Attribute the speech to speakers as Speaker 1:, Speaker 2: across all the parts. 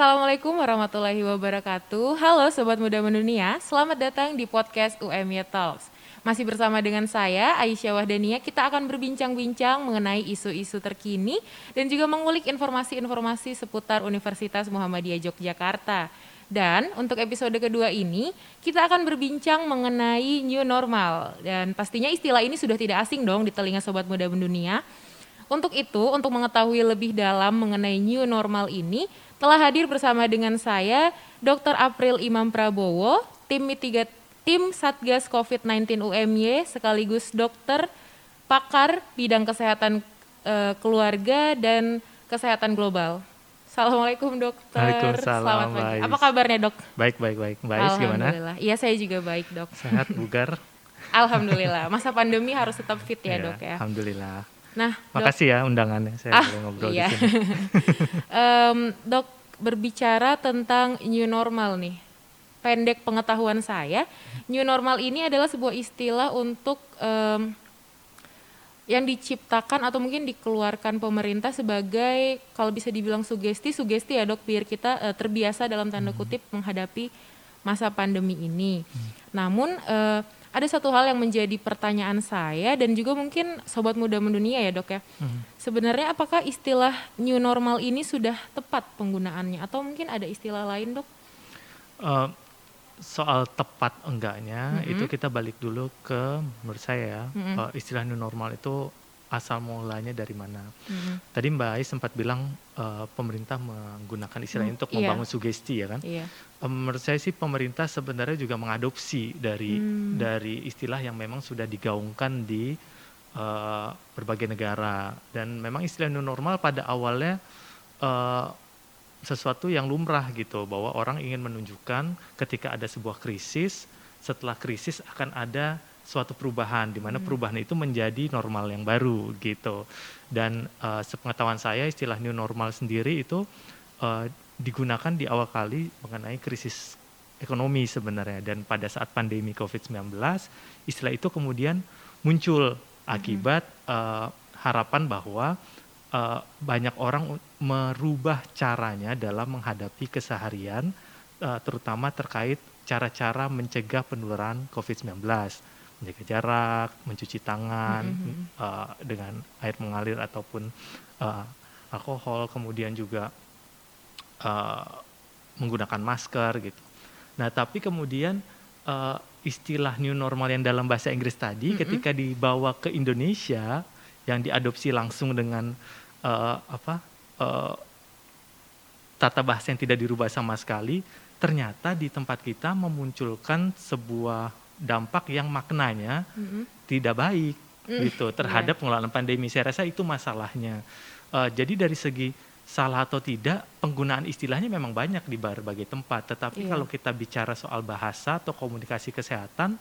Speaker 1: Assalamualaikum warahmatullahi wabarakatuh. Halo Sobat Muda Mendunia, selamat datang di podcast UMY Talks. Masih bersama dengan saya, Aisyah Wahdania, kita akan berbincang-bincang mengenai isu-isu terkini dan juga mengulik informasi-informasi seputar Universitas Muhammadiyah Yogyakarta. Dan untuk episode kedua ini, kita akan berbincang mengenai new normal. Dan pastinya istilah ini sudah tidak asing dong di telinga Sobat Muda Mendunia. Untuk itu, untuk mengetahui lebih dalam mengenai new normal ini, telah hadir bersama dengan saya Dr. April Imam Prabowo, tim mitigat tim Satgas COVID-19 UMY sekaligus dokter pakar bidang kesehatan e, keluarga dan kesehatan global. Assalamualaikum dokter.
Speaker 2: Waalaikumsalam.
Speaker 1: Selamat pagi. Apa kabarnya dok?
Speaker 2: Baik baik baik. Ais gimana?
Speaker 1: Alhamdulillah. Iya saya juga baik dok.
Speaker 2: Sehat bugar.
Speaker 1: Alhamdulillah. Masa pandemi harus tetap fit ya,
Speaker 2: Ya,
Speaker 1: dok ya.
Speaker 2: Alhamdulillah.
Speaker 1: Nah, dok,
Speaker 2: Makasih ya undangannya. Saya
Speaker 1: Ah,
Speaker 2: boleh ngobrol
Speaker 1: iya.
Speaker 2: di sini.
Speaker 1: Em, dok berbicara tentang new normal nih. Pendek pengetahuan saya, new normal ini adalah sebuah istilah untuk em, yang diciptakan atau mungkin dikeluarkan pemerintah sebagai kalau bisa dibilang sugesti, sugesti ya dok, biar kita eh, terbiasa dalam tanda kutip menghadapi masa pandemi ini. Namun eh, ada satu hal yang menjadi pertanyaan saya dan juga mungkin sobat muda mendunia ya dok ya.
Speaker 2: Hmm.
Speaker 1: Sebenarnya apakah istilah new normal ini sudah tepat penggunaannya atau mungkin ada istilah lain dok?
Speaker 2: Eh, soal tepat enggaknya
Speaker 1: Mm-mm.
Speaker 2: itu kita balik dulu ke menurut saya ya
Speaker 1: Mm-mm.
Speaker 2: eh, istilah new normal itu asal mulanya dari mana.
Speaker 1: Mm-mm.
Speaker 2: Tadi Mbak Ais sempat bilang eh, pemerintah menggunakan istilah ini untuk
Speaker 1: iya.
Speaker 2: membangun sugesti ya kan.
Speaker 1: Iya.
Speaker 2: Eh, menurut saya sih pemerintah sebenarnya juga mengadopsi dari
Speaker 1: Hmm.
Speaker 2: dari istilah yang memang sudah digaungkan di eh, berbagai negara dan memang istilah new normal pada awalnya eh, sesuatu yang lumrah gitu bahwa orang ingin menunjukkan ketika ada sebuah krisis setelah krisis akan ada suatu perubahan di mana perubahan itu menjadi normal yang baru gitu. Dan eh, sepengetahuan saya istilah new normal sendiri itu eh, digunakan di awal kali mengenai krisis ekonomi sebenarnya. Dan pada saat pandemi COVID-19 istilah itu kemudian muncul akibat eh, harapan bahwa eh, banyak orang merubah caranya dalam menghadapi keseharian eh, terutama terkait cara-cara mencegah penularan COVID-19 menjaga jarak, mencuci tangan
Speaker 1: Mhm.
Speaker 2: eh, dengan air mengalir ataupun eh, alkohol, kemudian juga eh, menggunakan masker gitu. Nah, tapi kemudian eh, istilah new normal yang dalam bahasa Inggris tadi
Speaker 1: Mm-mm.
Speaker 2: ketika dibawa ke Indonesia yang diadopsi langsung dengan eh, apa eh, tata bahasa yang tidak dirubah sama sekali, ternyata di tempat kita memunculkan sebuah dampak yang maknanya
Speaker 1: Mm-mm.
Speaker 2: tidak baik
Speaker 1: Mm,
Speaker 2: gitu terhadap pengelolaan pandemi. Saya rasa itu masalahnya. Eh, jadi dari segi salah atau tidak penggunaan istilahnya memang banyak di berbagai tempat. Tetapi
Speaker 1: Iya.
Speaker 2: kalau kita bicara soal bahasa atau komunikasi kesehatan,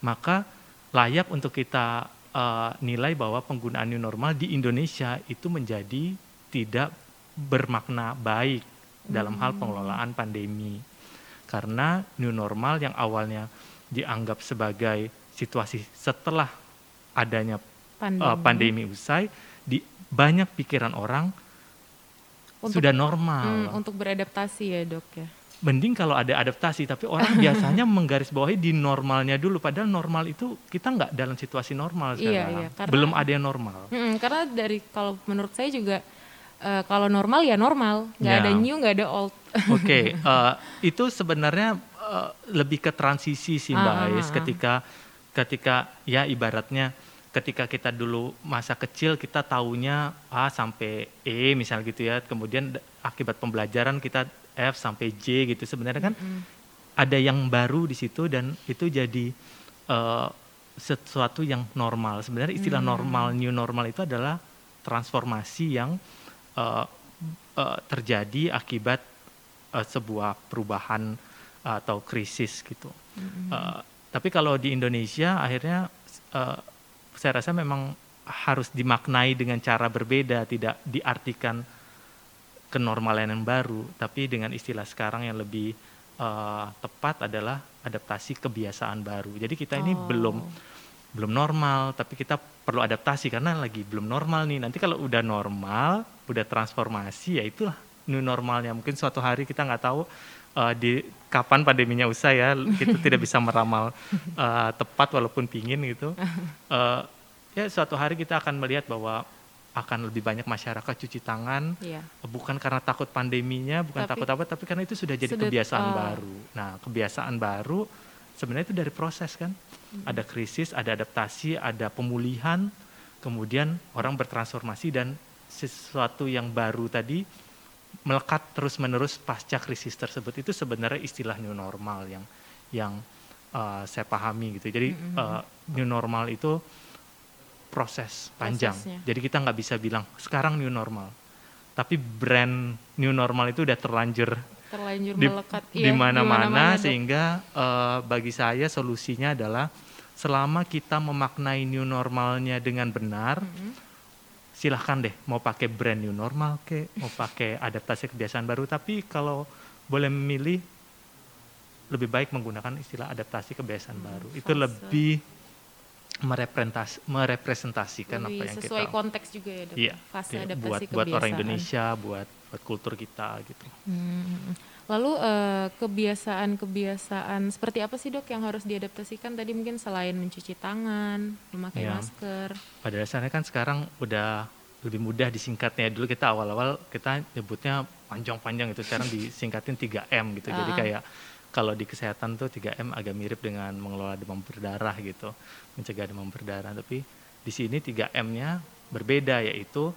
Speaker 2: maka layak untuk kita eh, nilai bahwa penggunaan new normal di Indonesia itu menjadi tidak bermakna baik dalam hal pengelolaan pandemi. Karena new normal yang awalnya dianggap sebagai situasi setelah adanya
Speaker 1: Pandemi.
Speaker 2: uh, pandemi usai di banyak pikiran orang
Speaker 1: Untuk-
Speaker 2: sudah normal.
Speaker 1: Hmm, untuk beradaptasi ya dok ya.
Speaker 2: Mending kalau ada adaptasi, tapi orang biasanya menggarisbawahi di normalnya dulu. Padahal normal itu kita nggak dalam situasi normal
Speaker 1: Iya,
Speaker 2: sekarang.
Speaker 1: iya, karena-
Speaker 2: Belum ada yang normal.
Speaker 1: Mm-mm, karena dari kalau menurut saya juga eh, kalau normal ya normal, nggak
Speaker 2: Ya.
Speaker 1: ada new, nggak ada old.
Speaker 2: Oke, eh, itu sebenarnya eh, lebih ke transisi sih Mbak
Speaker 1: Ah,
Speaker 2: Ais
Speaker 1: ah, ah.
Speaker 2: ketika ketika ya ibaratnya ketika kita dulu masa kecil kita taunya A sampai E misalnya gitu ya, kemudian akibat pembelajaran kita F sampai J gitu sebenarnya kan
Speaker 1: Mm-mm.
Speaker 2: ada yang baru di situ dan itu jadi eh, sesuatu yang normal. Sebenarnya istilah
Speaker 1: Hmm.
Speaker 2: normal, new normal itu adalah transformasi yang eh, eh, terjadi akibat eh, sebuah perubahan atau krisis gitu.
Speaker 1: Mm-mm.
Speaker 2: Eh, tapi kalau di Indonesia akhirnya eh, saya rasa memang harus dimaknai dengan cara berbeda, tidak diartikan kenormalan yang baru, tapi dengan istilah sekarang yang lebih eh, tepat adalah adaptasi kebiasaan baru. Jadi kita ini
Speaker 1: Oh.
Speaker 2: belum belum normal, tapi kita perlu adaptasi karena lagi belum normal nih. Nanti kalau udah normal, udah transformasi, ya itulah new normalnya. Mungkin suatu hari kita nggak tahu uh, di kapan pandeminya usai ya, kita tidak bisa meramal uh, tepat walaupun pingin gitu. Uh, ya suatu hari kita akan melihat bahwa akan lebih banyak masyarakat cuci tangan,
Speaker 1: Iya.
Speaker 2: bukan karena takut pandeminya, bukan
Speaker 1: Tapi-
Speaker 2: takut apa, tapi karena itu sudah jadi
Speaker 1: Sudah-
Speaker 2: kebiasaan
Speaker 1: oh.
Speaker 2: baru. Nah, kebiasaan baru sebenarnya itu dari proses kan,
Speaker 1: Mm-hmm.
Speaker 2: ada krisis, ada adaptasi, ada pemulihan, kemudian orang bertransformasi dan sesuatu yang baru tadi melekat terus-menerus pasca krisis tersebut itu sebenarnya istilah new normal yang yang uh, saya pahami gitu. Jadi
Speaker 1: Mm-hmm.
Speaker 2: uh, new normal itu proses panjang.
Speaker 1: Prosesnya.
Speaker 2: Jadi kita nggak bisa bilang sekarang new normal. Tapi brand new normal itu udah terlanjur
Speaker 1: Terlanjur
Speaker 2: di,
Speaker 1: melekat
Speaker 2: di
Speaker 1: iya,
Speaker 2: mana-mana sehingga eh, bagi saya solusinya adalah selama kita memaknai new normalnya dengan benar,
Speaker 1: Mm-mm.
Speaker 2: Silahkan deh mau pakai brand new normal ke, mau pakai adaptasi kebiasaan baru. Tapi kalau boleh memilih, lebih baik menggunakan istilah adaptasi kebiasaan baru. Itu lebih merepresentas, merepresentasikan
Speaker 1: Lebih
Speaker 2: apa yang
Speaker 1: sesuai
Speaker 2: kita
Speaker 1: konteks juga ya dok.
Speaker 2: Iya,
Speaker 1: Fase
Speaker 2: iya,
Speaker 1: adaptasi
Speaker 2: buat buat orang Indonesia, buat buat kultur kita gitu.
Speaker 1: Hmm. Lalu eh, kebiasaan-kebiasaan seperti apa sih dok yang harus diadaptasikan tadi mungkin selain mencuci tangan, memakai
Speaker 2: Iya.
Speaker 1: masker.
Speaker 2: Pada dasarnya kan sekarang udah lebih mudah disingkatnya. Dulu kita awal-awal kita nyebutnya panjang-panjang itu sekarang disingkatin 3M gitu. Jadi
Speaker 1: Ah.
Speaker 2: kayak kalau di kesehatan tuh 3M agak mirip dengan mengelola demam berdarah gitu, mencegah demam berdarah. Tapi di sini 3M-nya berbeda yaitu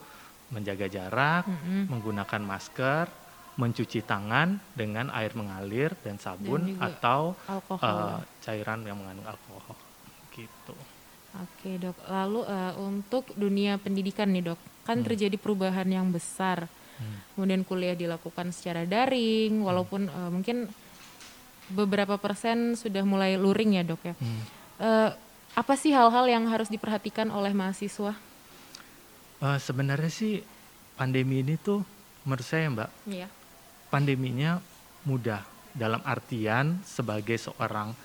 Speaker 2: menjaga jarak,
Speaker 1: Mm-mm.
Speaker 2: menggunakan masker, mencuci tangan dengan air mengalir dan sabun
Speaker 1: juga
Speaker 2: atau
Speaker 1: Alkohol.
Speaker 2: eh, cairan yang mengandung alkohol gitu.
Speaker 1: Oke dok. Lalu eh, untuk dunia pendidikan nih dok, kan
Speaker 2: Hmm.
Speaker 1: terjadi perubahan yang besar.
Speaker 2: Hmm.
Speaker 1: Kemudian kuliah dilakukan secara daring, walaupun eh, mungkin beberapa persen sudah mulai luring ya dok ya.
Speaker 2: Hmm.
Speaker 1: Eh, apa sih hal-hal yang harus diperhatikan oleh mahasiswa?
Speaker 2: Eh, sebenarnya sih pandemi ini tuh menurut saya mbak
Speaker 1: Iya.
Speaker 2: Pandeminya mudah dalam artian sebagai seorang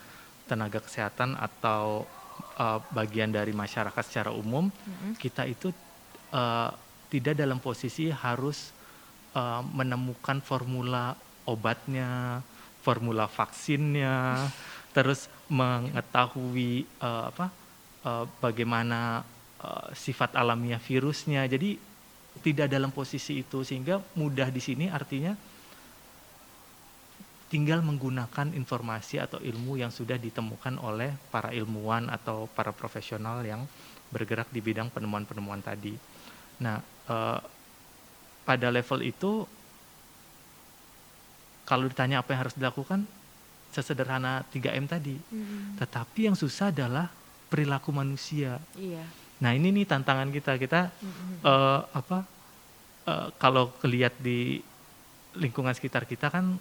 Speaker 2: tenaga kesehatan atau eh, bagian dari masyarakat secara umum
Speaker 1: Mm-mm.
Speaker 2: kita itu eh, tidak dalam posisi harus eh, menemukan formula obatnya formula vaksinnya terus mengetahui eh, apa eh, bagaimana eh, sifat alamiah virusnya jadi tidak dalam posisi itu sehingga mudah di sini artinya tinggal menggunakan informasi atau ilmu yang sudah ditemukan oleh para ilmuwan atau para profesional yang bergerak di bidang penemuan-penemuan tadi. Nah, eh, pada level itu kalau ditanya apa yang harus dilakukan sesederhana 3M tadi.
Speaker 1: Mm-mm.
Speaker 2: Tetapi yang susah adalah perilaku manusia.
Speaker 1: Iya.
Speaker 2: Nah, ini nih tantangan kita. Kita
Speaker 1: Mm-mm.
Speaker 2: eh, apa eh, kalau lihat di lingkungan sekitar kita kan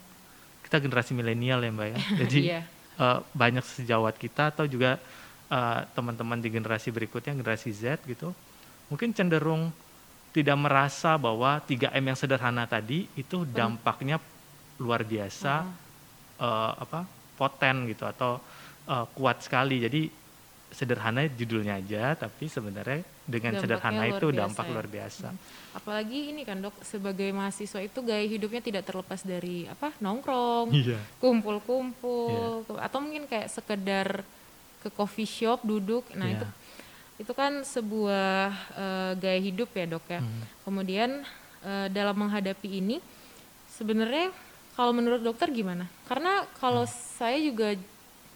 Speaker 2: kita generasi milenial ya mbak ya. Jadi
Speaker 1: Iya.
Speaker 2: eh, banyak sejawat kita atau juga eh, teman-teman di generasi berikutnya generasi Z gitu mungkin cenderung tidak merasa bahwa 3M yang sederhana tadi itu dampaknya luar biasa eh, apa poten gitu atau eh, kuat sekali. Jadi sederhana judulnya aja tapi sebenarnya dengan
Speaker 1: Dampaknya
Speaker 2: sederhana itu dampak
Speaker 1: ya.
Speaker 2: luar biasa
Speaker 1: Apalagi ini kan dok, sebagai mahasiswa itu gaya hidupnya tidak terlepas dari apa nongkrong,
Speaker 2: iya
Speaker 1: kumpul-kumpul, ke- atau mungkin kayak sekedar ke coffee shop duduk. Nah
Speaker 2: Iya.
Speaker 1: itu itu kan sebuah eh, gaya hidup ya dok ya.
Speaker 2: Hmm.
Speaker 1: Kemudian eh, dalam menghadapi ini sebenarnya kalau menurut dokter gimana? Karena kalau
Speaker 2: Hmm.
Speaker 1: saya juga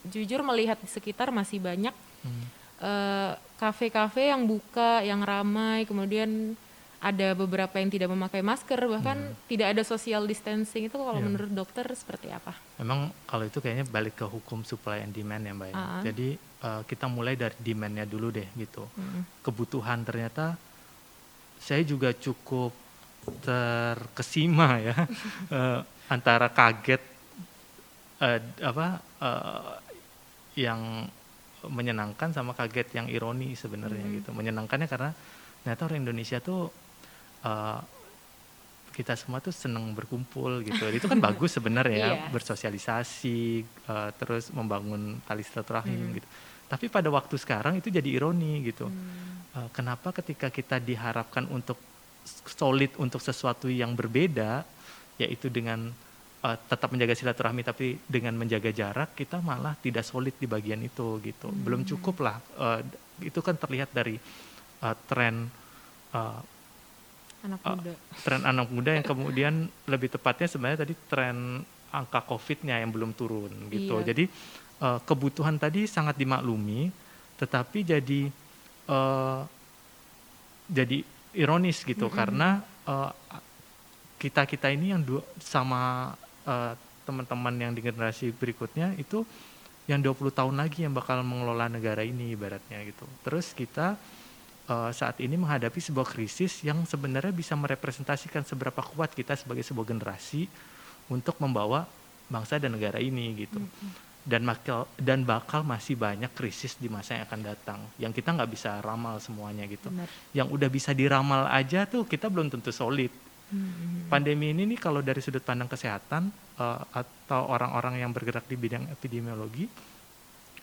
Speaker 1: jujur melihat di sekitar masih banyak
Speaker 2: Hmm.
Speaker 1: eh, kafe-kafe yang buka, yang ramai, kemudian ada beberapa yang tidak memakai masker, bahkan tidak ada social distancing itu kalau
Speaker 2: Iya.
Speaker 1: menurut dokter seperti apa?
Speaker 2: Memang kalau itu kayaknya balik ke hukum supply and demand ya Mbak ya.
Speaker 1: Ah.
Speaker 2: Jadi eh, kita mulai dari demandnya dulu deh gitu.
Speaker 1: Mm-mm.
Speaker 2: Kebutuhan ternyata saya juga cukup terkesima ya eh, antara kaget eh, apa eh, yang menyenangkan sama kaget yang ironi sebenarnya
Speaker 1: Mhm.
Speaker 2: gitu. Menyenangkannya karena ternyata orang Indonesia tuh eh, kita semua tuh seneng berkumpul gitu. Itu kan bagus sebenarnya ya,
Speaker 1: Iya.
Speaker 2: bersosialisasi, eh, terus membangun tali silaturahim
Speaker 1: Hmm.
Speaker 2: gitu. Tapi pada waktu sekarang itu jadi ironi gitu.
Speaker 1: Hmm.
Speaker 2: Eh, kenapa ketika kita diharapkan untuk solid untuk sesuatu yang berbeda, yaitu dengan uh, tetap menjaga silaturahmi tapi dengan menjaga jarak kita malah tidak solid di bagian itu gitu hmm. belum cukup lah uh, itu kan terlihat dari uh, tren uh,
Speaker 1: anak muda uh,
Speaker 2: tren anak muda yang kemudian lebih tepatnya sebenarnya tadi tren angka covidnya yang belum turun gitu iya. jadi uh, kebutuhan tadi sangat dimaklumi tetapi jadi uh, jadi ironis gitu mm -hmm. karena uh, kita kita ini yang dua, sama uh, teman-teman yang di generasi berikutnya itu yang 20 tahun lagi yang bakal mengelola negara ini ibaratnya gitu. Terus kita uh, saat ini menghadapi sebuah krisis yang sebenarnya bisa merepresentasikan seberapa kuat kita sebagai sebuah generasi untuk membawa bangsa dan negara ini gitu. Mm -hmm. Dan bakal dan bakal masih banyak krisis di masa yang akan datang yang kita nggak bisa ramal semuanya gitu. Benar. Yang udah bisa diramal aja tuh kita belum tentu solid Hmm. Pandemi ini nih kalau dari sudut pandang kesehatan uh, atau orang-orang yang bergerak di bidang epidemiologi,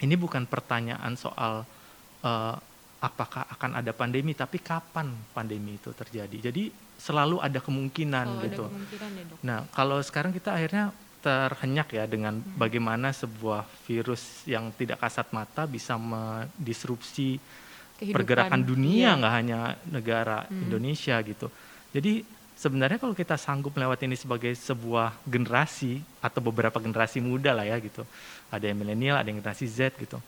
Speaker 2: ini bukan pertanyaan soal uh, apakah akan ada pandemi, tapi kapan pandemi itu terjadi. Jadi selalu ada kemungkinan oh, gitu. Ada kemungkinan ya, dok. Nah kalau sekarang kita akhirnya terhenyak ya dengan hmm. bagaimana sebuah virus yang tidak kasat mata bisa mendisrupsi Kehidupan, pergerakan dunia iya. nggak iya. hanya negara hmm. Indonesia gitu. Jadi sebenarnya kalau kita sanggup melewati ini sebagai sebuah generasi atau beberapa generasi muda lah ya gitu. Ada yang milenial ada yang generasi Z gitu.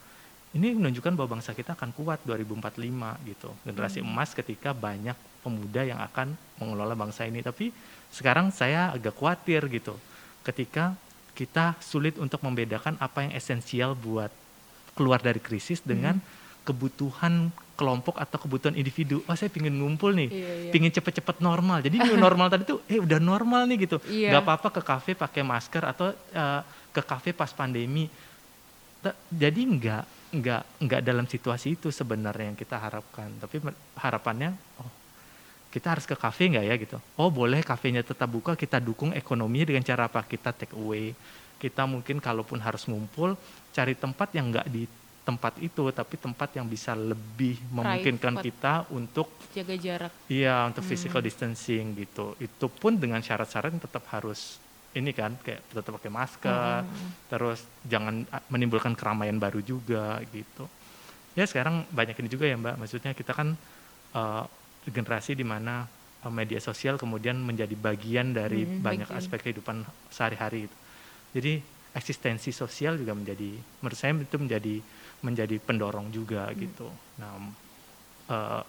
Speaker 2: Ini menunjukkan bahwa bangsa kita akan kuat 2045 gitu. Generasi hmm. emas ketika banyak pemuda yang akan mengelola bangsa ini. Tapi sekarang saya agak khawatir gitu. Ketika kita sulit untuk membedakan apa yang esensial buat keluar dari krisis dengan hmm. kebutuhan kelompok atau kebutuhan individu. Oh saya pingin ngumpul nih, iya, iya. pingin cepet-cepet normal. Jadi new normal tadi tuh, eh udah normal nih gitu. Iya. Gak apa-apa ke kafe pakai masker atau uh, ke kafe pas pandemi. Jadi nggak nggak nggak dalam situasi itu sebenarnya yang kita harapkan. Tapi harapannya, oh kita harus ke kafe nggak ya gitu. Oh boleh kafenya tetap buka, kita dukung ekonominya dengan cara apa? Kita take away. Kita mungkin kalaupun harus ngumpul, cari tempat yang nggak di tempat itu tapi tempat yang bisa lebih memungkinkan kita untuk
Speaker 1: jaga jarak
Speaker 2: iya untuk hmm. physical distancing gitu itu pun dengan syarat-syarat yang tetap harus ini kan kayak tetap pakai masker hmm. terus jangan menimbulkan keramaian baru juga gitu ya sekarang banyak ini juga ya mbak maksudnya kita kan uh, generasi di mana uh, media sosial kemudian menjadi bagian dari hmm, banyak bagian. aspek kehidupan sehari-hari jadi eksistensi sosial juga menjadi menurut saya itu menjadi menjadi pendorong juga hmm. gitu. Nah, uh,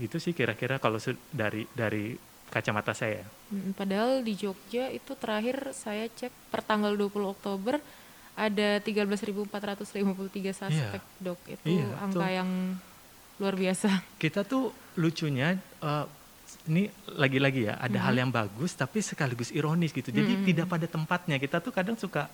Speaker 2: gitu sih kira-kira kalau dari dari kacamata saya.
Speaker 1: Hmm, padahal di Jogja itu terakhir saya cek per tanggal 20 Oktober ada 13.453 suspek yeah. dok. Itu yeah, angka tuh. yang luar biasa.
Speaker 2: Kita tuh lucunya uh, ini lagi-lagi ya ada -hmm. hal yang bagus tapi sekaligus ironis gitu. Jadi -hmm. tidak pada tempatnya. Kita tuh kadang suka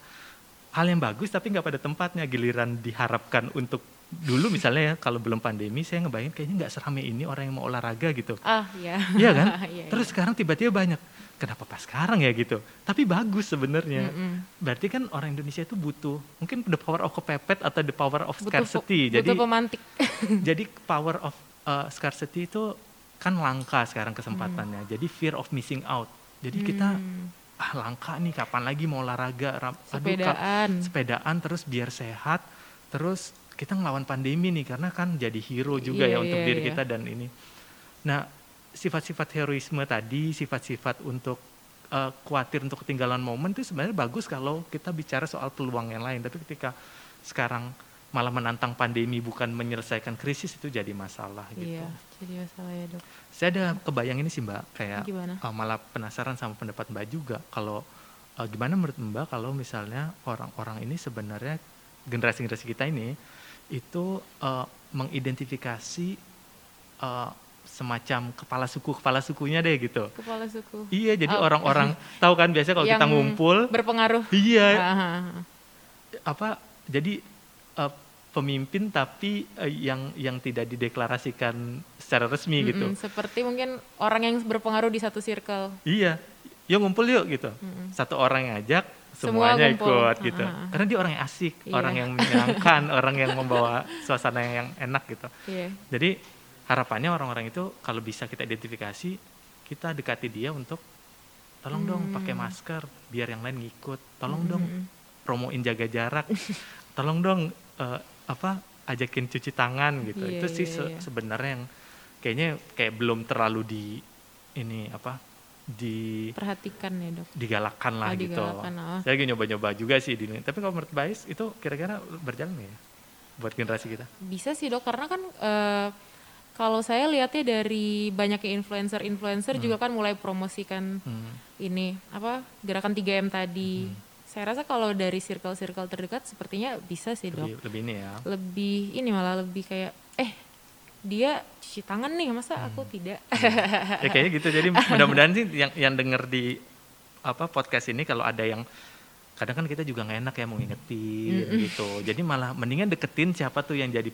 Speaker 2: hal yang bagus tapi nggak pada tempatnya. Giliran diharapkan untuk dulu misalnya ya kalau belum pandemi saya ngebayangin kayaknya nggak serame ini orang yang mau olahraga gitu.
Speaker 1: Ah iya.
Speaker 2: Iya kan? Iya, terus iya. sekarang tiba-tiba banyak. Kenapa pas sekarang ya gitu? Tapi bagus sebenarnya. Mm berarti kan orang Indonesia itu butuh mungkin the power of kepepet atau the power of butuh, scarcity.
Speaker 1: butuh jadi pemantik.
Speaker 2: jadi power of uh, scarcity itu kan langka sekarang kesempatannya. Mm. jadi fear of missing out. Jadi mm. kita ah langka nih kapan lagi mau olahraga?
Speaker 1: Sepedaan
Speaker 2: Aduh, sepedaan. Terus biar sehat. Terus kita ngelawan pandemi nih karena kan jadi hero juga yeah, ya untuk yeah, diri yeah. kita dan ini. Nah sifat-sifat heroisme tadi sifat-sifat untuk uh, khawatir untuk ketinggalan momen itu sebenarnya bagus kalau kita bicara soal peluang yang lain. Tapi ketika sekarang malah menantang pandemi bukan menyelesaikan krisis itu jadi masalah gitu.
Speaker 1: Iya, jadi masalah ya dok.
Speaker 2: Saya ada kebayang ini sih mbak, kayak uh, malah penasaran sama pendapat mbak juga. Kalau uh, gimana menurut mbak kalau misalnya orang-orang ini sebenarnya generasi-generasi kita ini itu uh, mengidentifikasi uh, semacam kepala suku kepala sukunya deh gitu.
Speaker 1: Kepala suku.
Speaker 2: Iya, jadi oh. orang-orang tahu kan biasa kalau kita ngumpul
Speaker 1: berpengaruh.
Speaker 2: Iya. Apa jadi uh, pemimpin tapi uh, yang yang tidak dideklarasikan secara resmi mm -hmm, gitu.
Speaker 1: Seperti mungkin orang yang berpengaruh di satu circle.
Speaker 2: Iya, yuk ngumpul yuk gitu. Mm -hmm. Satu orang yang ajak, semuanya Semua ikut gitu. Uh -huh. Karena dia orang yang asik, yeah. orang yang menyenangkan, orang yang membawa suasana yang enak gitu. Yeah. Jadi harapannya orang-orang itu kalau bisa kita identifikasi, kita dekati dia untuk tolong dong
Speaker 1: Hmm.
Speaker 2: pakai masker biar yang lain ngikut tolong
Speaker 1: Mm,
Speaker 2: dong promoin jaga jarak tolong dong eh, apa ajakin cuci tangan gitu
Speaker 1: Iya,
Speaker 2: itu sih
Speaker 1: iya,
Speaker 2: se-
Speaker 1: iya.
Speaker 2: sebenarnya yang kayaknya kayak belum terlalu di ini apa di
Speaker 1: Perhatikan ya dok.
Speaker 2: digalakkan lah
Speaker 1: Oh,
Speaker 2: gitu
Speaker 1: digalakan, oh.
Speaker 2: saya lagi nyoba-nyoba juga sih di tapi kalau menurut Bais itu kira-kira berjalan ya buat generasi kita
Speaker 1: Bisa sih dok, karena kan eh, kalau saya lihatnya dari banyaknya influencer-influencer juga kan mulai promosikan
Speaker 2: Hmm.
Speaker 1: ini apa gerakan 3M tadi.
Speaker 2: Hmm.
Speaker 1: Saya rasa kalau dari circle-circle terdekat sepertinya bisa sih dok.
Speaker 2: lebih, lebih ini ya.
Speaker 1: Lebih ini malah lebih kayak eh dia cuci tangan nih masa aku
Speaker 2: Hmm.
Speaker 1: tidak.
Speaker 2: ya kayaknya gitu. Jadi mudah-mudahan sih yang yang denger di apa podcast ini kalau ada yang kadang kan kita juga nggak enak ya mau ngingetin gitu. Jadi malah mendingan deketin siapa tuh yang jadi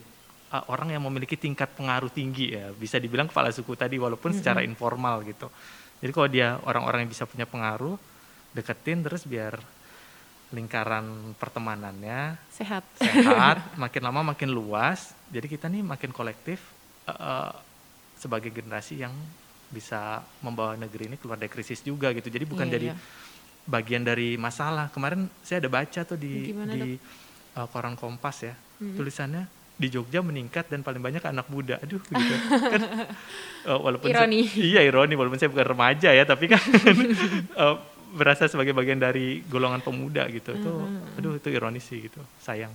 Speaker 2: uh, orang yang memiliki tingkat pengaruh tinggi ya. Bisa dibilang kepala suku tadi walaupun secara informal gitu. Jadi kalau dia orang-orang yang bisa punya pengaruh deketin terus biar lingkaran pertemanannya
Speaker 1: Sehat.
Speaker 2: sehat, makin lama makin luas. Jadi kita nih makin kolektif eh, sebagai generasi yang bisa membawa negeri ini keluar dari krisis juga gitu. Jadi bukan
Speaker 1: Iya,
Speaker 2: jadi
Speaker 1: iya.
Speaker 2: bagian dari masalah. Kemarin saya ada baca tuh di
Speaker 1: Gimana,
Speaker 2: di eh, koran Kompas ya,
Speaker 1: Mm-mm.
Speaker 2: tulisannya di Jogja meningkat dan paling banyak anak muda. Aduh, gitu. kan eh, walaupun saya-
Speaker 1: Ironi.
Speaker 2: iya ironi walaupun saya bukan remaja ya, tapi kan eh, berasa sebagai bagian dari golongan pemuda gitu. Itu
Speaker 1: Mm-mm.
Speaker 2: aduh itu ironis sih gitu. Sayang.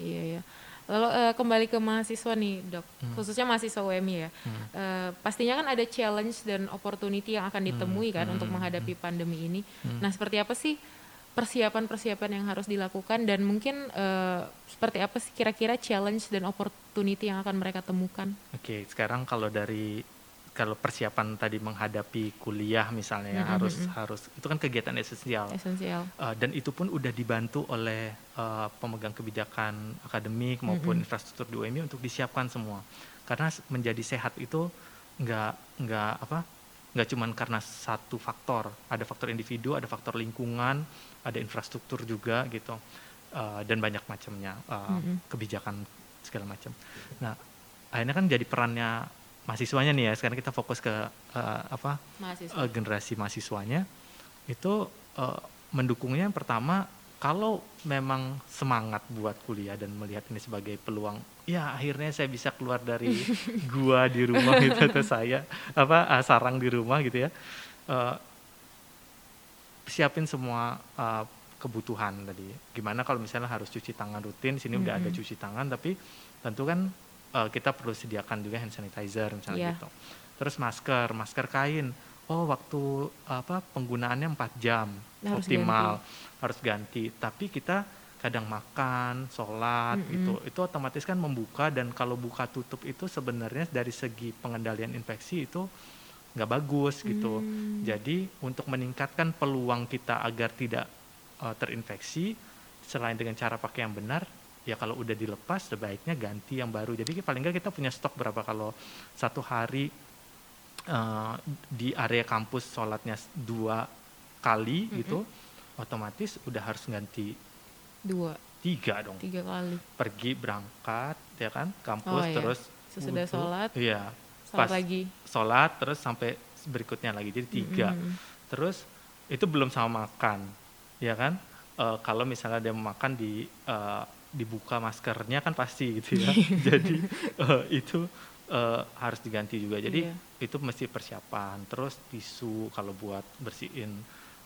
Speaker 1: Iya ya. Lalu eh, kembali ke mahasiswa nih dok,
Speaker 2: Hmm.
Speaker 1: khususnya mahasiswa UMI ya.
Speaker 2: Hmm.
Speaker 1: Eh, pastinya kan ada challenge dan opportunity yang akan ditemui kan
Speaker 2: hmm,
Speaker 1: untuk
Speaker 2: hmm,
Speaker 1: menghadapi pandemi ini.
Speaker 2: Hmm.
Speaker 1: Nah seperti apa sih persiapan-persiapan yang harus dilakukan dan mungkin eh, seperti apa sih kira-kira challenge dan opportunity yang akan mereka temukan?
Speaker 2: Oke, sekarang kalau dari kalau persiapan tadi menghadapi kuliah misalnya ya,
Speaker 1: Mm-mm,
Speaker 2: harus
Speaker 1: mm-mm.
Speaker 2: harus itu kan kegiatan esensial
Speaker 1: Esensial.
Speaker 2: Uh, dan itu pun udah dibantu oleh uh, pemegang kebijakan akademik maupun
Speaker 1: Mm-mm.
Speaker 2: infrastruktur di UMI untuk disiapkan semua karena menjadi sehat itu nggak nggak apa nggak cuman karena satu faktor ada faktor individu ada faktor lingkungan ada infrastruktur juga gitu uh, dan banyak macamnya uh,
Speaker 1: Mm-mm.
Speaker 2: kebijakan segala macam nah akhirnya kan jadi perannya mahasiswanya nih ya. Sekarang kita fokus ke uh, apa
Speaker 1: Mahasiswa.
Speaker 2: eh, generasi mahasiswanya. Itu eh, mendukungnya yang pertama kalau memang semangat buat kuliah dan melihat ini sebagai peluang ya akhirnya saya bisa keluar dari gua di rumah gitu atau saya apa ah, sarang di rumah gitu ya. Eh, siapin semua eh, kebutuhan tadi. Gimana kalau misalnya harus cuci tangan rutin sini udah ada cuci tangan tapi tentu kan eh, kita perlu sediakan juga hand sanitizer misalnya
Speaker 1: Iya.
Speaker 2: gitu terus masker masker kain oh waktu apa penggunaannya 4 jam
Speaker 1: Harus
Speaker 2: optimal harus ganti tapi kita kadang makan sholat
Speaker 1: Mm-mm.
Speaker 2: gitu itu otomatis kan membuka dan kalau buka tutup itu sebenarnya dari segi pengendalian infeksi itu nggak bagus gitu
Speaker 1: Hmm.
Speaker 2: jadi untuk meningkatkan peluang kita agar tidak uh, terinfeksi selain dengan cara pakai yang benar ya kalau udah dilepas sebaiknya ganti yang baru jadi paling nggak kita punya stok berapa kalau satu hari uh, di area kampus sholatnya dua kali
Speaker 1: Mm-mm.
Speaker 2: gitu otomatis udah harus ganti
Speaker 1: Dua,
Speaker 2: tiga dong
Speaker 1: tiga kali.
Speaker 2: pergi berangkat ya kan kampus
Speaker 1: Oh, iya.
Speaker 2: terus
Speaker 1: Sesudah sholat,
Speaker 2: iya
Speaker 1: Salat
Speaker 2: pas
Speaker 1: lagi.
Speaker 2: sholat terus sampai berikutnya lagi jadi tiga
Speaker 1: Mm-mm.
Speaker 2: terus itu belum sama makan ya kan Eh, kalau misalnya dia makan di eh, dibuka maskernya kan pasti gitu ya. Jadi eh, itu eh, harus diganti juga. Jadi
Speaker 1: Iya.
Speaker 2: itu mesti persiapan. Terus tisu kalau buat bersihin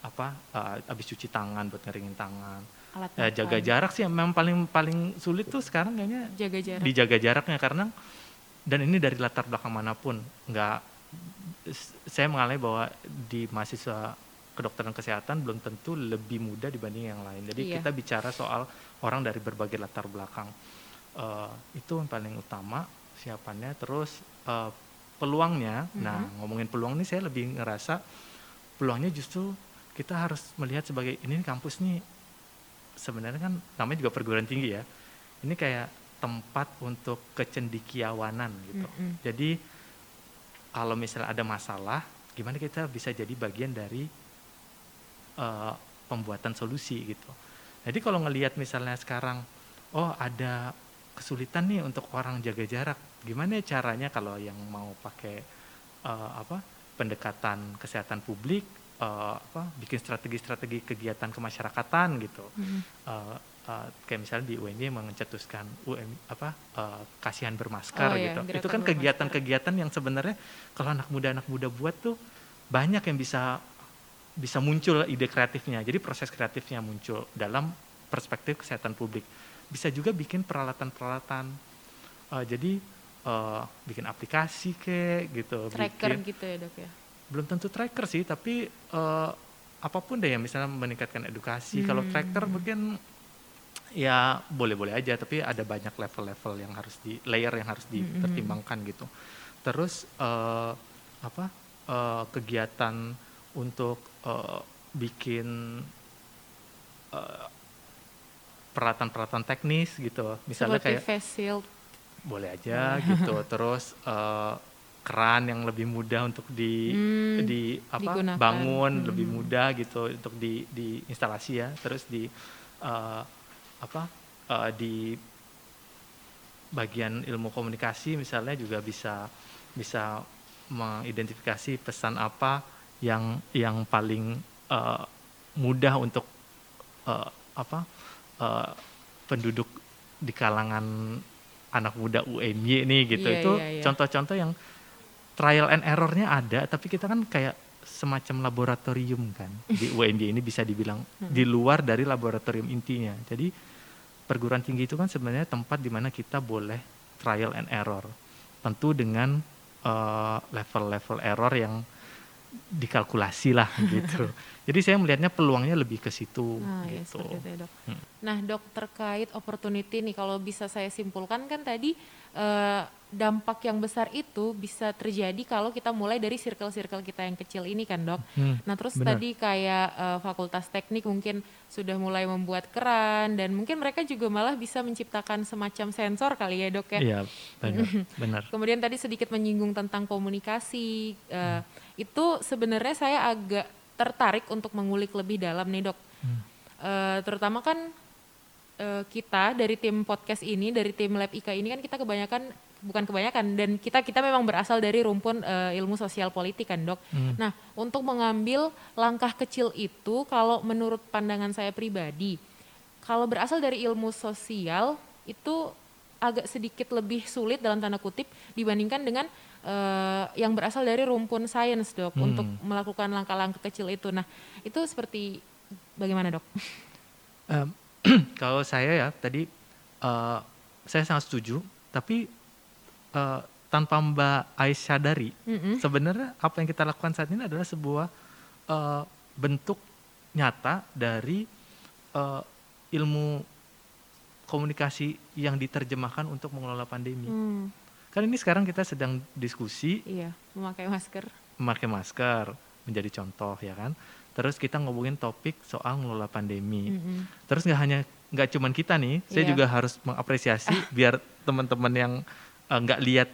Speaker 2: apa eh, habis cuci tangan buat ngeringin tangan.
Speaker 1: Alat
Speaker 2: Ya, jaga jarak sih memang paling paling sulit tuh sekarang kayaknya
Speaker 1: Jaga jarak.
Speaker 2: dijaga jaraknya. Karena dan ini dari latar belakang mana pun nggak saya mengalami bahwa di mahasiswa kedokteran kesehatan belum tentu lebih mudah dibanding yang lain. Jadi
Speaker 1: Iya.
Speaker 2: kita bicara soal orang dari berbagai latar belakang. Eh, itu yang paling utama siapannya. Terus eh, peluangnya. Nah
Speaker 1: Mhm.
Speaker 2: ngomongin peluang ini saya lebih ngerasa peluangnya justru kita harus melihat sebagai ini kampus nih sebenarnya kan namanya juga perguruan tinggi ya. Ini kayak tempat untuk kecendikiawanan gitu.
Speaker 1: Mm-mm.
Speaker 2: jadi kalau misalnya ada masalah gimana kita bisa jadi bagian dari eh, pembuatan solusi gitu jadi kalau ngelihat misalnya sekarang oh ada kesulitan nih untuk orang jaga jarak gimana caranya kalau yang mau pakai eh, apa pendekatan kesehatan publik uh, apa bikin strategi-strategi kegiatan kemasyarakatan gitu.
Speaker 1: Mhm.
Speaker 2: uh, uh, kayak misalnya di UNY mencetuskan UM apa uh, kasihan bermasker
Speaker 1: Oh, iya,
Speaker 2: gitu.
Speaker 1: gerakan
Speaker 2: itu kan kegiatan-kegiatan yang sebenarnya kalau anak muda anak muda buat tuh banyak yang bisa bisa muncul ide kreatifnya. Jadi proses kreatifnya muncul dalam perspektif kesehatan publik. Bisa juga bikin peralatan-peralatan Uh, jadi uh, bikin aplikasi kayak gitu.
Speaker 1: Tracker
Speaker 2: bikin-
Speaker 1: gitu ya dok ya.
Speaker 2: belum tentu tracker sih tapi eh, apa pun deh ya misalnya meningkatkan edukasi. Kalau
Speaker 1: Hmm.
Speaker 2: tracker mungkin ya boleh-boleh aja tapi ada banyak level-level yang harus di layer yang harus
Speaker 1: Hmm,
Speaker 2: dipertimbangkan gitu. Terus eh, apa eh, kegiatan untuk eh, bikin eh, peralatan-peralatan teknis gitu misalnya
Speaker 1: Seperti
Speaker 2: kayak
Speaker 1: face shield.
Speaker 2: boleh aja gitu terus eh, keran yang lebih mudah untuk di
Speaker 1: Hmm,
Speaker 2: di apa
Speaker 1: digunakan.
Speaker 2: bangun
Speaker 1: Hmm.
Speaker 2: lebih mudah gitu untuk di di instalasi ya terus di eh, apa eh, di bagian ilmu komunikasi misalnya juga bisa bisa mengidentifikasi pesan apa yang yang paling eh, mudah untuk eh, apa eh, penduduk di kalangan anak muda UMY nih gitu.
Speaker 1: Iya,
Speaker 2: itu
Speaker 1: iya, iya.
Speaker 2: contoh-contoh yang trial and errornya ada tapi kita kan kayak semacam laboratorium kan. Di UMY ini bisa dibilang di luar dari laboratorium intinya. Jadi perguruan tinggi itu kan sebenarnya tempat di mana kita boleh trial and error. Tentu dengan level-level error yang dikalkulasi lah gitu jadi saya melihatnya peluangnya lebih ke situ
Speaker 1: Nah, ya
Speaker 2: gitu
Speaker 1: seperti itu ya, dok.
Speaker 2: Hmm.
Speaker 1: Nah, dok terkait opportunity nih, kalau bisa saya simpulkan kan tadi eh, dampak yang besar itu bisa terjadi kalau kita mulai dari circle-circle kita yang kecil ini kan, dok.
Speaker 2: Hmm,
Speaker 1: Nah, terus
Speaker 2: benar.
Speaker 1: tadi kayak eh, fakultas teknik mungkin sudah mulai membuat keran dan mungkin mereka juga malah bisa menciptakan semacam sensor kali ya, dok ya.
Speaker 2: iya benar benar
Speaker 1: Kemudian tadi sedikit menyinggung tentang komunikasi. eh, Itu sebenarnya saya agak tertarik untuk mengulik lebih dalam nih dok.
Speaker 2: Hmm.
Speaker 1: Eh, terutama kan eh, kita dari tim podcast ini, dari tim Lab IKA ini kan kita kebanyakan bukan kebanyakan dan kita kita memang berasal dari rumpun eh, ilmu sosial politik kan dok.
Speaker 2: Hmm.
Speaker 1: Nah untuk mengambil langkah kecil itu, kalau menurut pandangan saya pribadi, kalau berasal dari ilmu sosial itu agak sedikit lebih sulit dalam tanda kutip dibandingkan dengan eh, yang berasal dari rumpun sains dok
Speaker 2: Hmm.
Speaker 1: untuk melakukan langkah-langkah kecil itu. Nah itu seperti bagaimana dok?
Speaker 2: Em, kalau saya ya tadi eh, saya sangat setuju, tapi eh, tanpa Mbak Ais sadari,
Speaker 1: Mm-mm.
Speaker 2: sebenarnya apa yang kita lakukan saat ini adalah sebuah eh, bentuk nyata dari eh, ilmu komunikasi yang diterjemahkan untuk mengelola pandemi.
Speaker 1: Hmm,
Speaker 2: Kan ini sekarang kita sedang diskusi
Speaker 1: iya memakai masker.
Speaker 2: memakai masker menjadi contoh ya kan. Terus kita ngomongin topik soal mengelola pandemi.
Speaker 1: Mm-mm.
Speaker 2: Terus nggak hanya nggak cuman kita nih, saya
Speaker 1: Iya.
Speaker 2: juga harus mengapresiasi biar teman-teman yang eh, nggak lihat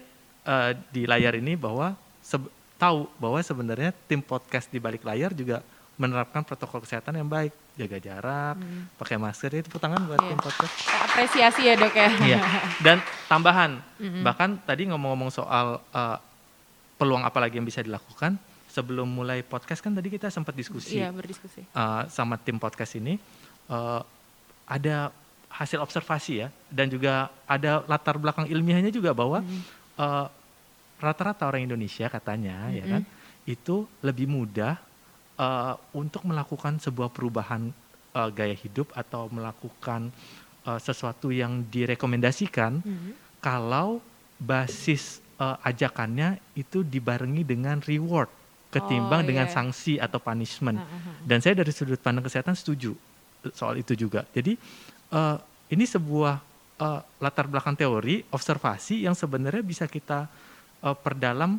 Speaker 2: eh, di layar ini bahwa tahu bahwa sebenarnya tim podcast di balik layar juga menerapkan protokol kesehatan yang baik, jaga jarak,
Speaker 1: Hmm.
Speaker 2: pakai masker itu tangan buat
Speaker 1: Iya.
Speaker 2: tim podcast.
Speaker 1: Apresiasi ya dok ya.
Speaker 2: Iya. Dan tambahan,
Speaker 1: Mm-mm.
Speaker 2: bahkan tadi ngomong-ngomong soal eh, peluang apa lagi yang bisa dilakukan sebelum mulai podcast kan tadi kita sempat diskusi
Speaker 1: Iya berdiskusi.
Speaker 2: uh, sama tim podcast ini uh, ada hasil observasi ya dan juga ada latar belakang ilmiahnya juga bahwa
Speaker 1: Mm.
Speaker 2: uh, rata-rata orang Indonesia katanya ya kan itu lebih mudah uh, untuk melakukan sebuah perubahan uh, gaya hidup atau melakukan uh, sesuatu yang direkomendasikan
Speaker 1: Mm.
Speaker 2: kalau basis uh, ajakannya itu dibarengi dengan reward ketimbang
Speaker 1: Oh,
Speaker 2: dengan
Speaker 1: iya.
Speaker 2: sanksi atau punishment.
Speaker 1: Ah, ah.
Speaker 2: Dan saya dari sudut pandang kesehatan setuju soal itu juga. Jadi eh, ini sebuah eh, latar belakang teori observasi yang sebenarnya bisa kita eh, perdalam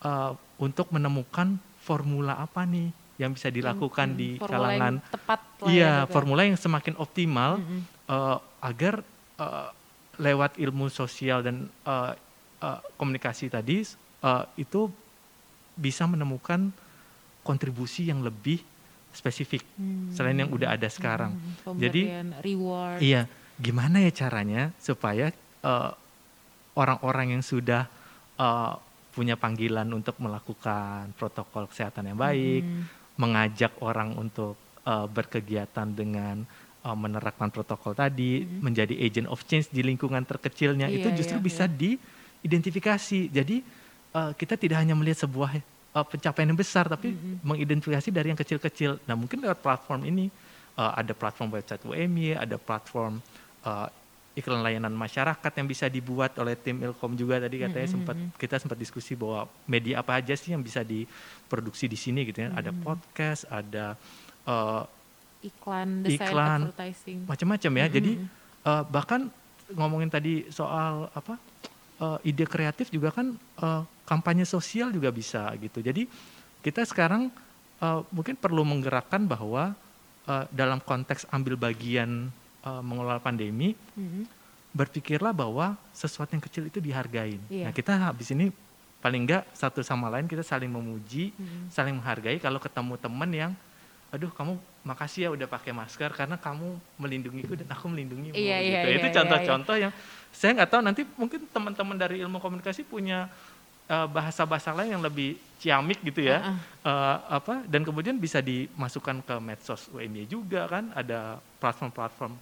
Speaker 2: eh, untuk menemukan formula apa nih yang bisa dilakukan
Speaker 1: Hmm,
Speaker 2: di
Speaker 1: formula
Speaker 2: kalangan
Speaker 1: yang tepat lah ya,
Speaker 2: iya
Speaker 1: dok ya.
Speaker 2: formula yang semakin optimal
Speaker 1: Mm-mm.
Speaker 2: eh, agar eh, lewat ilmu sosial dan eh, eh, komunikasi tadi eh, itu bisa menemukan kontribusi yang lebih spesifik
Speaker 1: Hmm.
Speaker 2: selain yang udah ada sekarang.
Speaker 1: Hmm,
Speaker 2: Jadi
Speaker 1: reward.
Speaker 2: iya, gimana ya caranya supaya eh, orang-orang yang sudah eh, punya panggilan untuk melakukan protokol kesehatan yang baik,
Speaker 1: Hmm.
Speaker 2: mengajak orang untuk uh, berkegiatan dengan uh, menerapkan protokol tadi, mm-hmm. menjadi agent of change di lingkungan terkecilnya iya, itu justru iya, bisa iya. diidentifikasi. Jadi uh, kita tidak hanya melihat sebuah uh, pencapaian yang besar, tapi mm-hmm. mengidentifikasi dari yang kecil-kecil. Nah mungkin lewat platform ini uh, ada platform website UMY, ada platform uh, iklan layanan masyarakat yang bisa dibuat oleh tim Ilkom juga tadi katanya mm -hmm. sempat kita sempat diskusi bahwa media apa aja sih yang bisa diproduksi di sini gitu ya. Mm -hmm. Ada podcast, ada uh,
Speaker 1: iklan,
Speaker 2: iklan, macam-macam ya. Mm -hmm. Jadi uh, bahkan ngomongin tadi soal apa uh, ide kreatif juga kan uh, kampanye sosial juga bisa gitu. Jadi kita sekarang uh, mungkin perlu menggerakkan bahwa uh, dalam konteks ambil bagian uh, mengelola pandemi, mm-hmm. berpikirlah bahwa sesuatu yang kecil itu dihargai. Yeah. Nah kita habis ini paling enggak satu sama lain kita saling memuji, mm-hmm. saling menghargai. Kalau ketemu teman yang, aduh kamu makasih ya udah pakai masker karena kamu melindungiku dan aku melindungimu.
Speaker 1: Yeah,
Speaker 2: gitu.
Speaker 1: yeah,
Speaker 2: itu
Speaker 1: yeah,
Speaker 2: contoh-contoh
Speaker 1: yeah,
Speaker 2: yang saya nggak tahu nanti mungkin teman-teman dari ilmu komunikasi punya uh, bahasa-bahasa lain yang lebih ciamik gitu ya, uh-uh. uh, apa dan kemudian bisa dimasukkan ke medsos UMY juga kan, ada platform-platform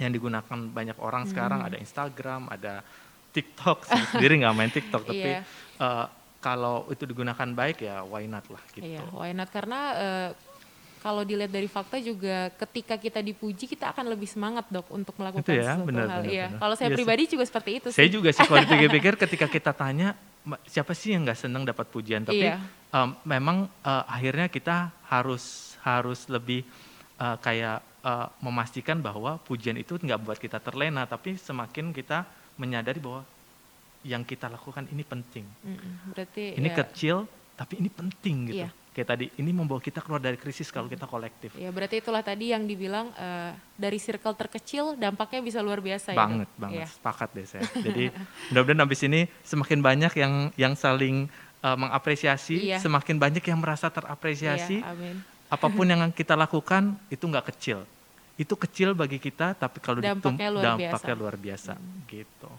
Speaker 2: yang digunakan banyak orang hmm. sekarang ada Instagram, ada TikTok. Saya sendiri nggak main TikTok, tapi yeah. Iya. uh, kalau itu digunakan baik ya why not lah gitu.
Speaker 1: Iya, why not karena uh, kalau dilihat dari fakta juga ketika kita dipuji kita akan lebih semangat dok untuk melakukan itu ya, sesuatu benar, hal. Benar, iya. Kalau saya. Iya pribadi juga seperti itu.
Speaker 2: Saya juga sih kalau dipikir-pikir ketika kita tanya siapa sih yang nggak senang dapat pujian, tapi iya. um, memang uh, akhirnya kita harus harus lebih uh, kayak uh, memastikan bahwa pujian itu nggak buat kita terlena, tapi semakin kita menyadari bahwa yang kita lakukan ini penting.
Speaker 1: Mm, berarti
Speaker 2: ini ya, kecil, tapi ini penting gitu. Iya. Kayak tadi, ini membawa kita keluar dari krisis kalau kita kolektif.
Speaker 1: Ya berarti itulah tadi yang dibilang uh, dari circle terkecil dampaknya bisa luar biasa.
Speaker 2: Banget, ya, banget. Ya. Sepakat deh saya. Jadi mudah-mudahan habis ini semakin banyak yang yang saling uh, mengapresiasi, iya. semakin banyak yang merasa terapresiasi. Iya, amin. Apa pun yang kita lakukan itu nggak kecil itu kecil bagi kita tapi kalau
Speaker 1: dampaknya, luar,
Speaker 2: dampaknya
Speaker 1: biasa.
Speaker 2: luar biasa hmm. gitu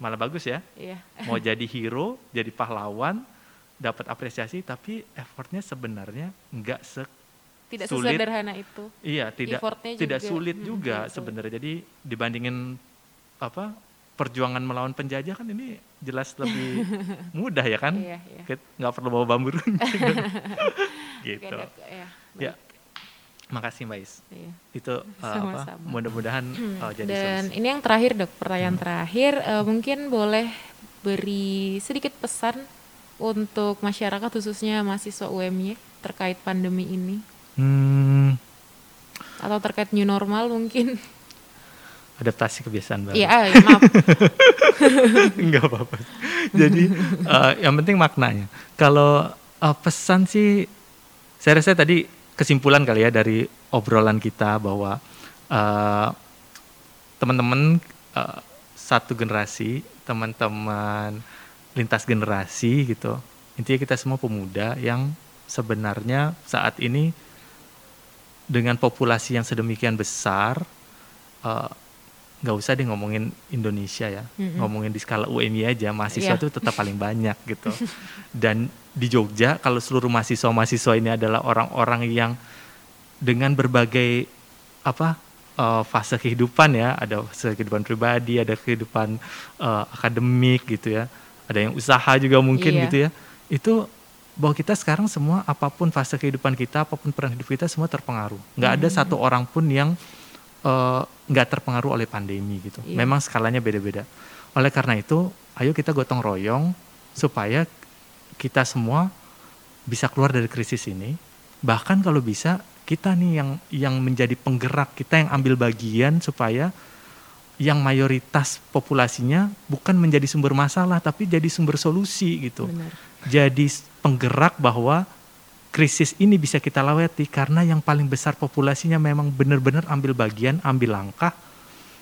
Speaker 2: malah bagus ya
Speaker 1: iya.
Speaker 2: mau jadi hero jadi pahlawan dapat apresiasi tapi effortnya sebenarnya nggak se
Speaker 1: tidak sulit. sesederhana itu
Speaker 2: iya tidak tidak juga. sulit hmm, juga sebenarnya jadi dibandingin apa perjuangan melawan penjajah kan ini jelas lebih mudah ya kan iya, iya. nggak perlu bawa bambu gitu ya, ya Makasih Mbak Is. Iya. Itu uh, apa? Mudah-mudahan uh, jadi
Speaker 1: Dan solusi. ini yang terakhir dok, pertanyaan hmm. terakhir uh, mungkin boleh beri sedikit pesan untuk masyarakat khususnya mahasiswa UMY terkait pandemi ini. Hmm. Atau terkait new normal mungkin.
Speaker 2: Adaptasi kebiasaan baru.
Speaker 1: Iya, ya, maaf.
Speaker 2: Enggak apa-apa. Jadi uh, yang penting maknanya. Kalau uh, pesan sih, saya rasa tadi kesimpulan kali ya dari obrolan kita bahwa uh, teman-teman uh, satu generasi, teman-teman lintas generasi gitu. Intinya kita semua pemuda yang sebenarnya saat ini dengan populasi yang sedemikian besar uh, nggak usah deh ngomongin Indonesia ya, mm-hmm. ngomongin di skala UMI aja, mahasiswa yeah. itu tetap paling banyak gitu. Dan di Jogja kalau seluruh mahasiswa-mahasiswa ini adalah orang-orang yang dengan berbagai apa uh, fase kehidupan ya, ada fase kehidupan pribadi, ada kehidupan uh, akademik gitu ya, ada yang usaha juga mungkin yeah. gitu ya, itu bahwa kita sekarang semua apa pun fase kehidupan kita, apa pun peran hidup kita semua terpengaruh. Nggak mm-hmm. ada satu orang pun yang uh, nggak terpengaruh oleh pandemi gitu. Iya. Memang skalanya beda-beda. Oleh karena itu, ayo kita gotong royong supaya kita semua bisa keluar dari krisis ini. Bahkan kalau bisa kita nih yang yang menjadi penggerak, kita yang ambil bagian supaya yang mayoritas populasinya bukan menjadi sumber masalah tapi jadi sumber solusi gitu. Benar. Jadi penggerak bahwa krisis ini bisa kita lewati karena yang paling besar populasinya memang benar-benar ambil bagian, ambil langkah.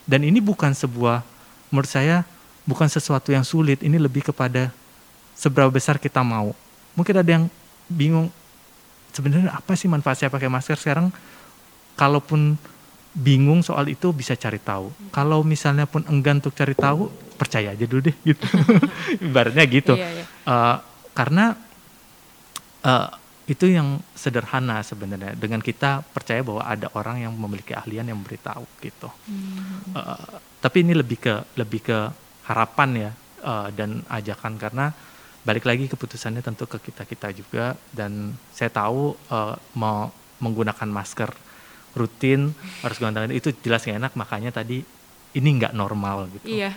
Speaker 2: Dan ini bukan sebuah, menurut saya, bukan sesuatu yang sulit. Ini lebih kepada seberapa besar kita mau. Mungkin ada yang bingung, sebenarnya apa sih manfaat saya pakai masker sekarang? Kalaupun bingung soal itu bisa cari tahu. Kalau misalnya pun enggan untuk cari tahu, percaya aja dulu deh gitu. Ibaratnya gitu. Iya, iya. Uh, karena uh, itu yang sederhana sebenarnya dengan kita percaya bahwa ada orang yang memiliki ahlian yang memberitahu gitu.
Speaker 1: Hmm.
Speaker 2: Uh, tapi ini lebih ke lebih ke harapan ya uh, dan ajakan karena balik lagi keputusannya tentu ke kita kita juga dan saya tahu uh, mau menggunakan masker rutin harus gunakan itu jelas nggak enak makanya tadi ini nggak normal gitu.
Speaker 1: Iya.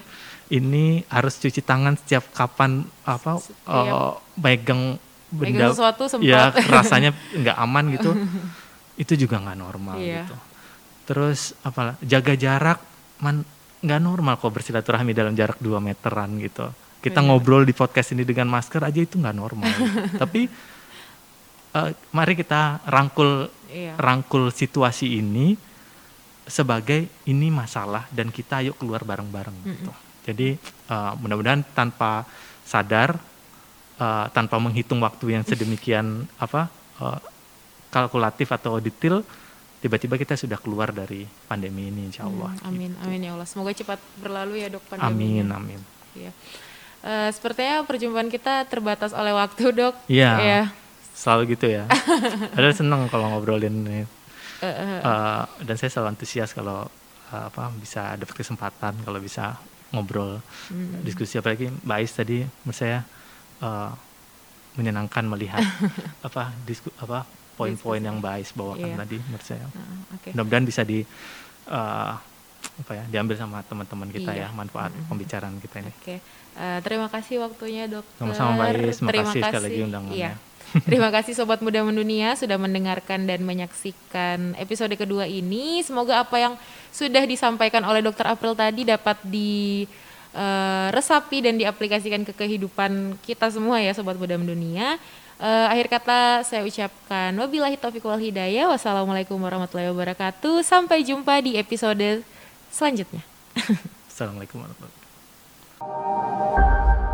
Speaker 2: Ini harus cuci tangan setiap kapan apa
Speaker 1: Setiap
Speaker 2: uh, megang
Speaker 1: Megang
Speaker 2: benda
Speaker 1: sesuatu sempat.
Speaker 2: ya rasanya nggak aman gitu itu juga nggak normal
Speaker 1: Iya.
Speaker 2: gitu terus apa jaga jarak man nggak normal kok bersilaturahmi dalam jarak 2 meteran gitu kita
Speaker 1: Benar.
Speaker 2: ngobrol di podcast ini dengan masker aja itu nggak normal tapi eh, mari kita rangkul
Speaker 1: Iya.
Speaker 2: rangkul situasi ini sebagai ini masalah dan kita ayo keluar bareng-bareng gitu. Jadi eh, mudah-mudahan tanpa sadar eh, tanpa menghitung waktu yang sedemikian apa eh, kalkulatif atau detail tiba-tiba kita sudah keluar dari pandemi ini insya Allah.
Speaker 1: Hmm, amin,
Speaker 2: gitu.
Speaker 1: amin ya Allah. Semoga cepat berlalu ya dok
Speaker 2: Amin,
Speaker 1: pandeminya.
Speaker 2: amin.
Speaker 1: Iya. Eh, sepertinya perjumpaan kita terbatas oleh waktu dok.
Speaker 2: Iya.
Speaker 1: Iya.
Speaker 2: Selalu gitu ya. Padahal seneng kalau ngobrolin ini. Eh, dan saya selalu antusias kalau eh, apa bisa dapat kesempatan kalau bisa ngobrol
Speaker 1: hmm.
Speaker 2: diskusi apalagi Mbak Ais tadi menurut saya eh, menyenangkan melihat apa disku, apa poin-poin yang Mbak Ais bawakan
Speaker 1: Iya.
Speaker 2: tadi menurut saya
Speaker 1: Nah, Oke.
Speaker 2: mudah-mudahan bisa di eh, apa ya diambil sama teman-teman kita
Speaker 1: Iya.
Speaker 2: ya manfaat
Speaker 1: Mm-mm.
Speaker 2: pembicaraan kita ini
Speaker 1: Oke, Eh, terima kasih waktunya dokter.
Speaker 2: sama-sama Mbak Ais terima
Speaker 1: Terima
Speaker 2: kasih sekali lagi undangannya
Speaker 1: Iya. Terima kasih Sobat Muda Mendunia sudah mendengarkan dan menyaksikan episode kedua ini. Semoga apa yang sudah disampaikan oleh Dokter April tadi dapat diresapi dan diaplikasikan ke kehidupan kita semua ya Sobat Muda Mendunia. Eh, akhir kata saya ucapkan wabillahi taufiq wal hidayah. Wassalamualaikum warahmatullahi wabarakatuh. Sampai jumpa di episode selanjutnya.
Speaker 2: Assalamualaikum warahmatullahi wabarakatuh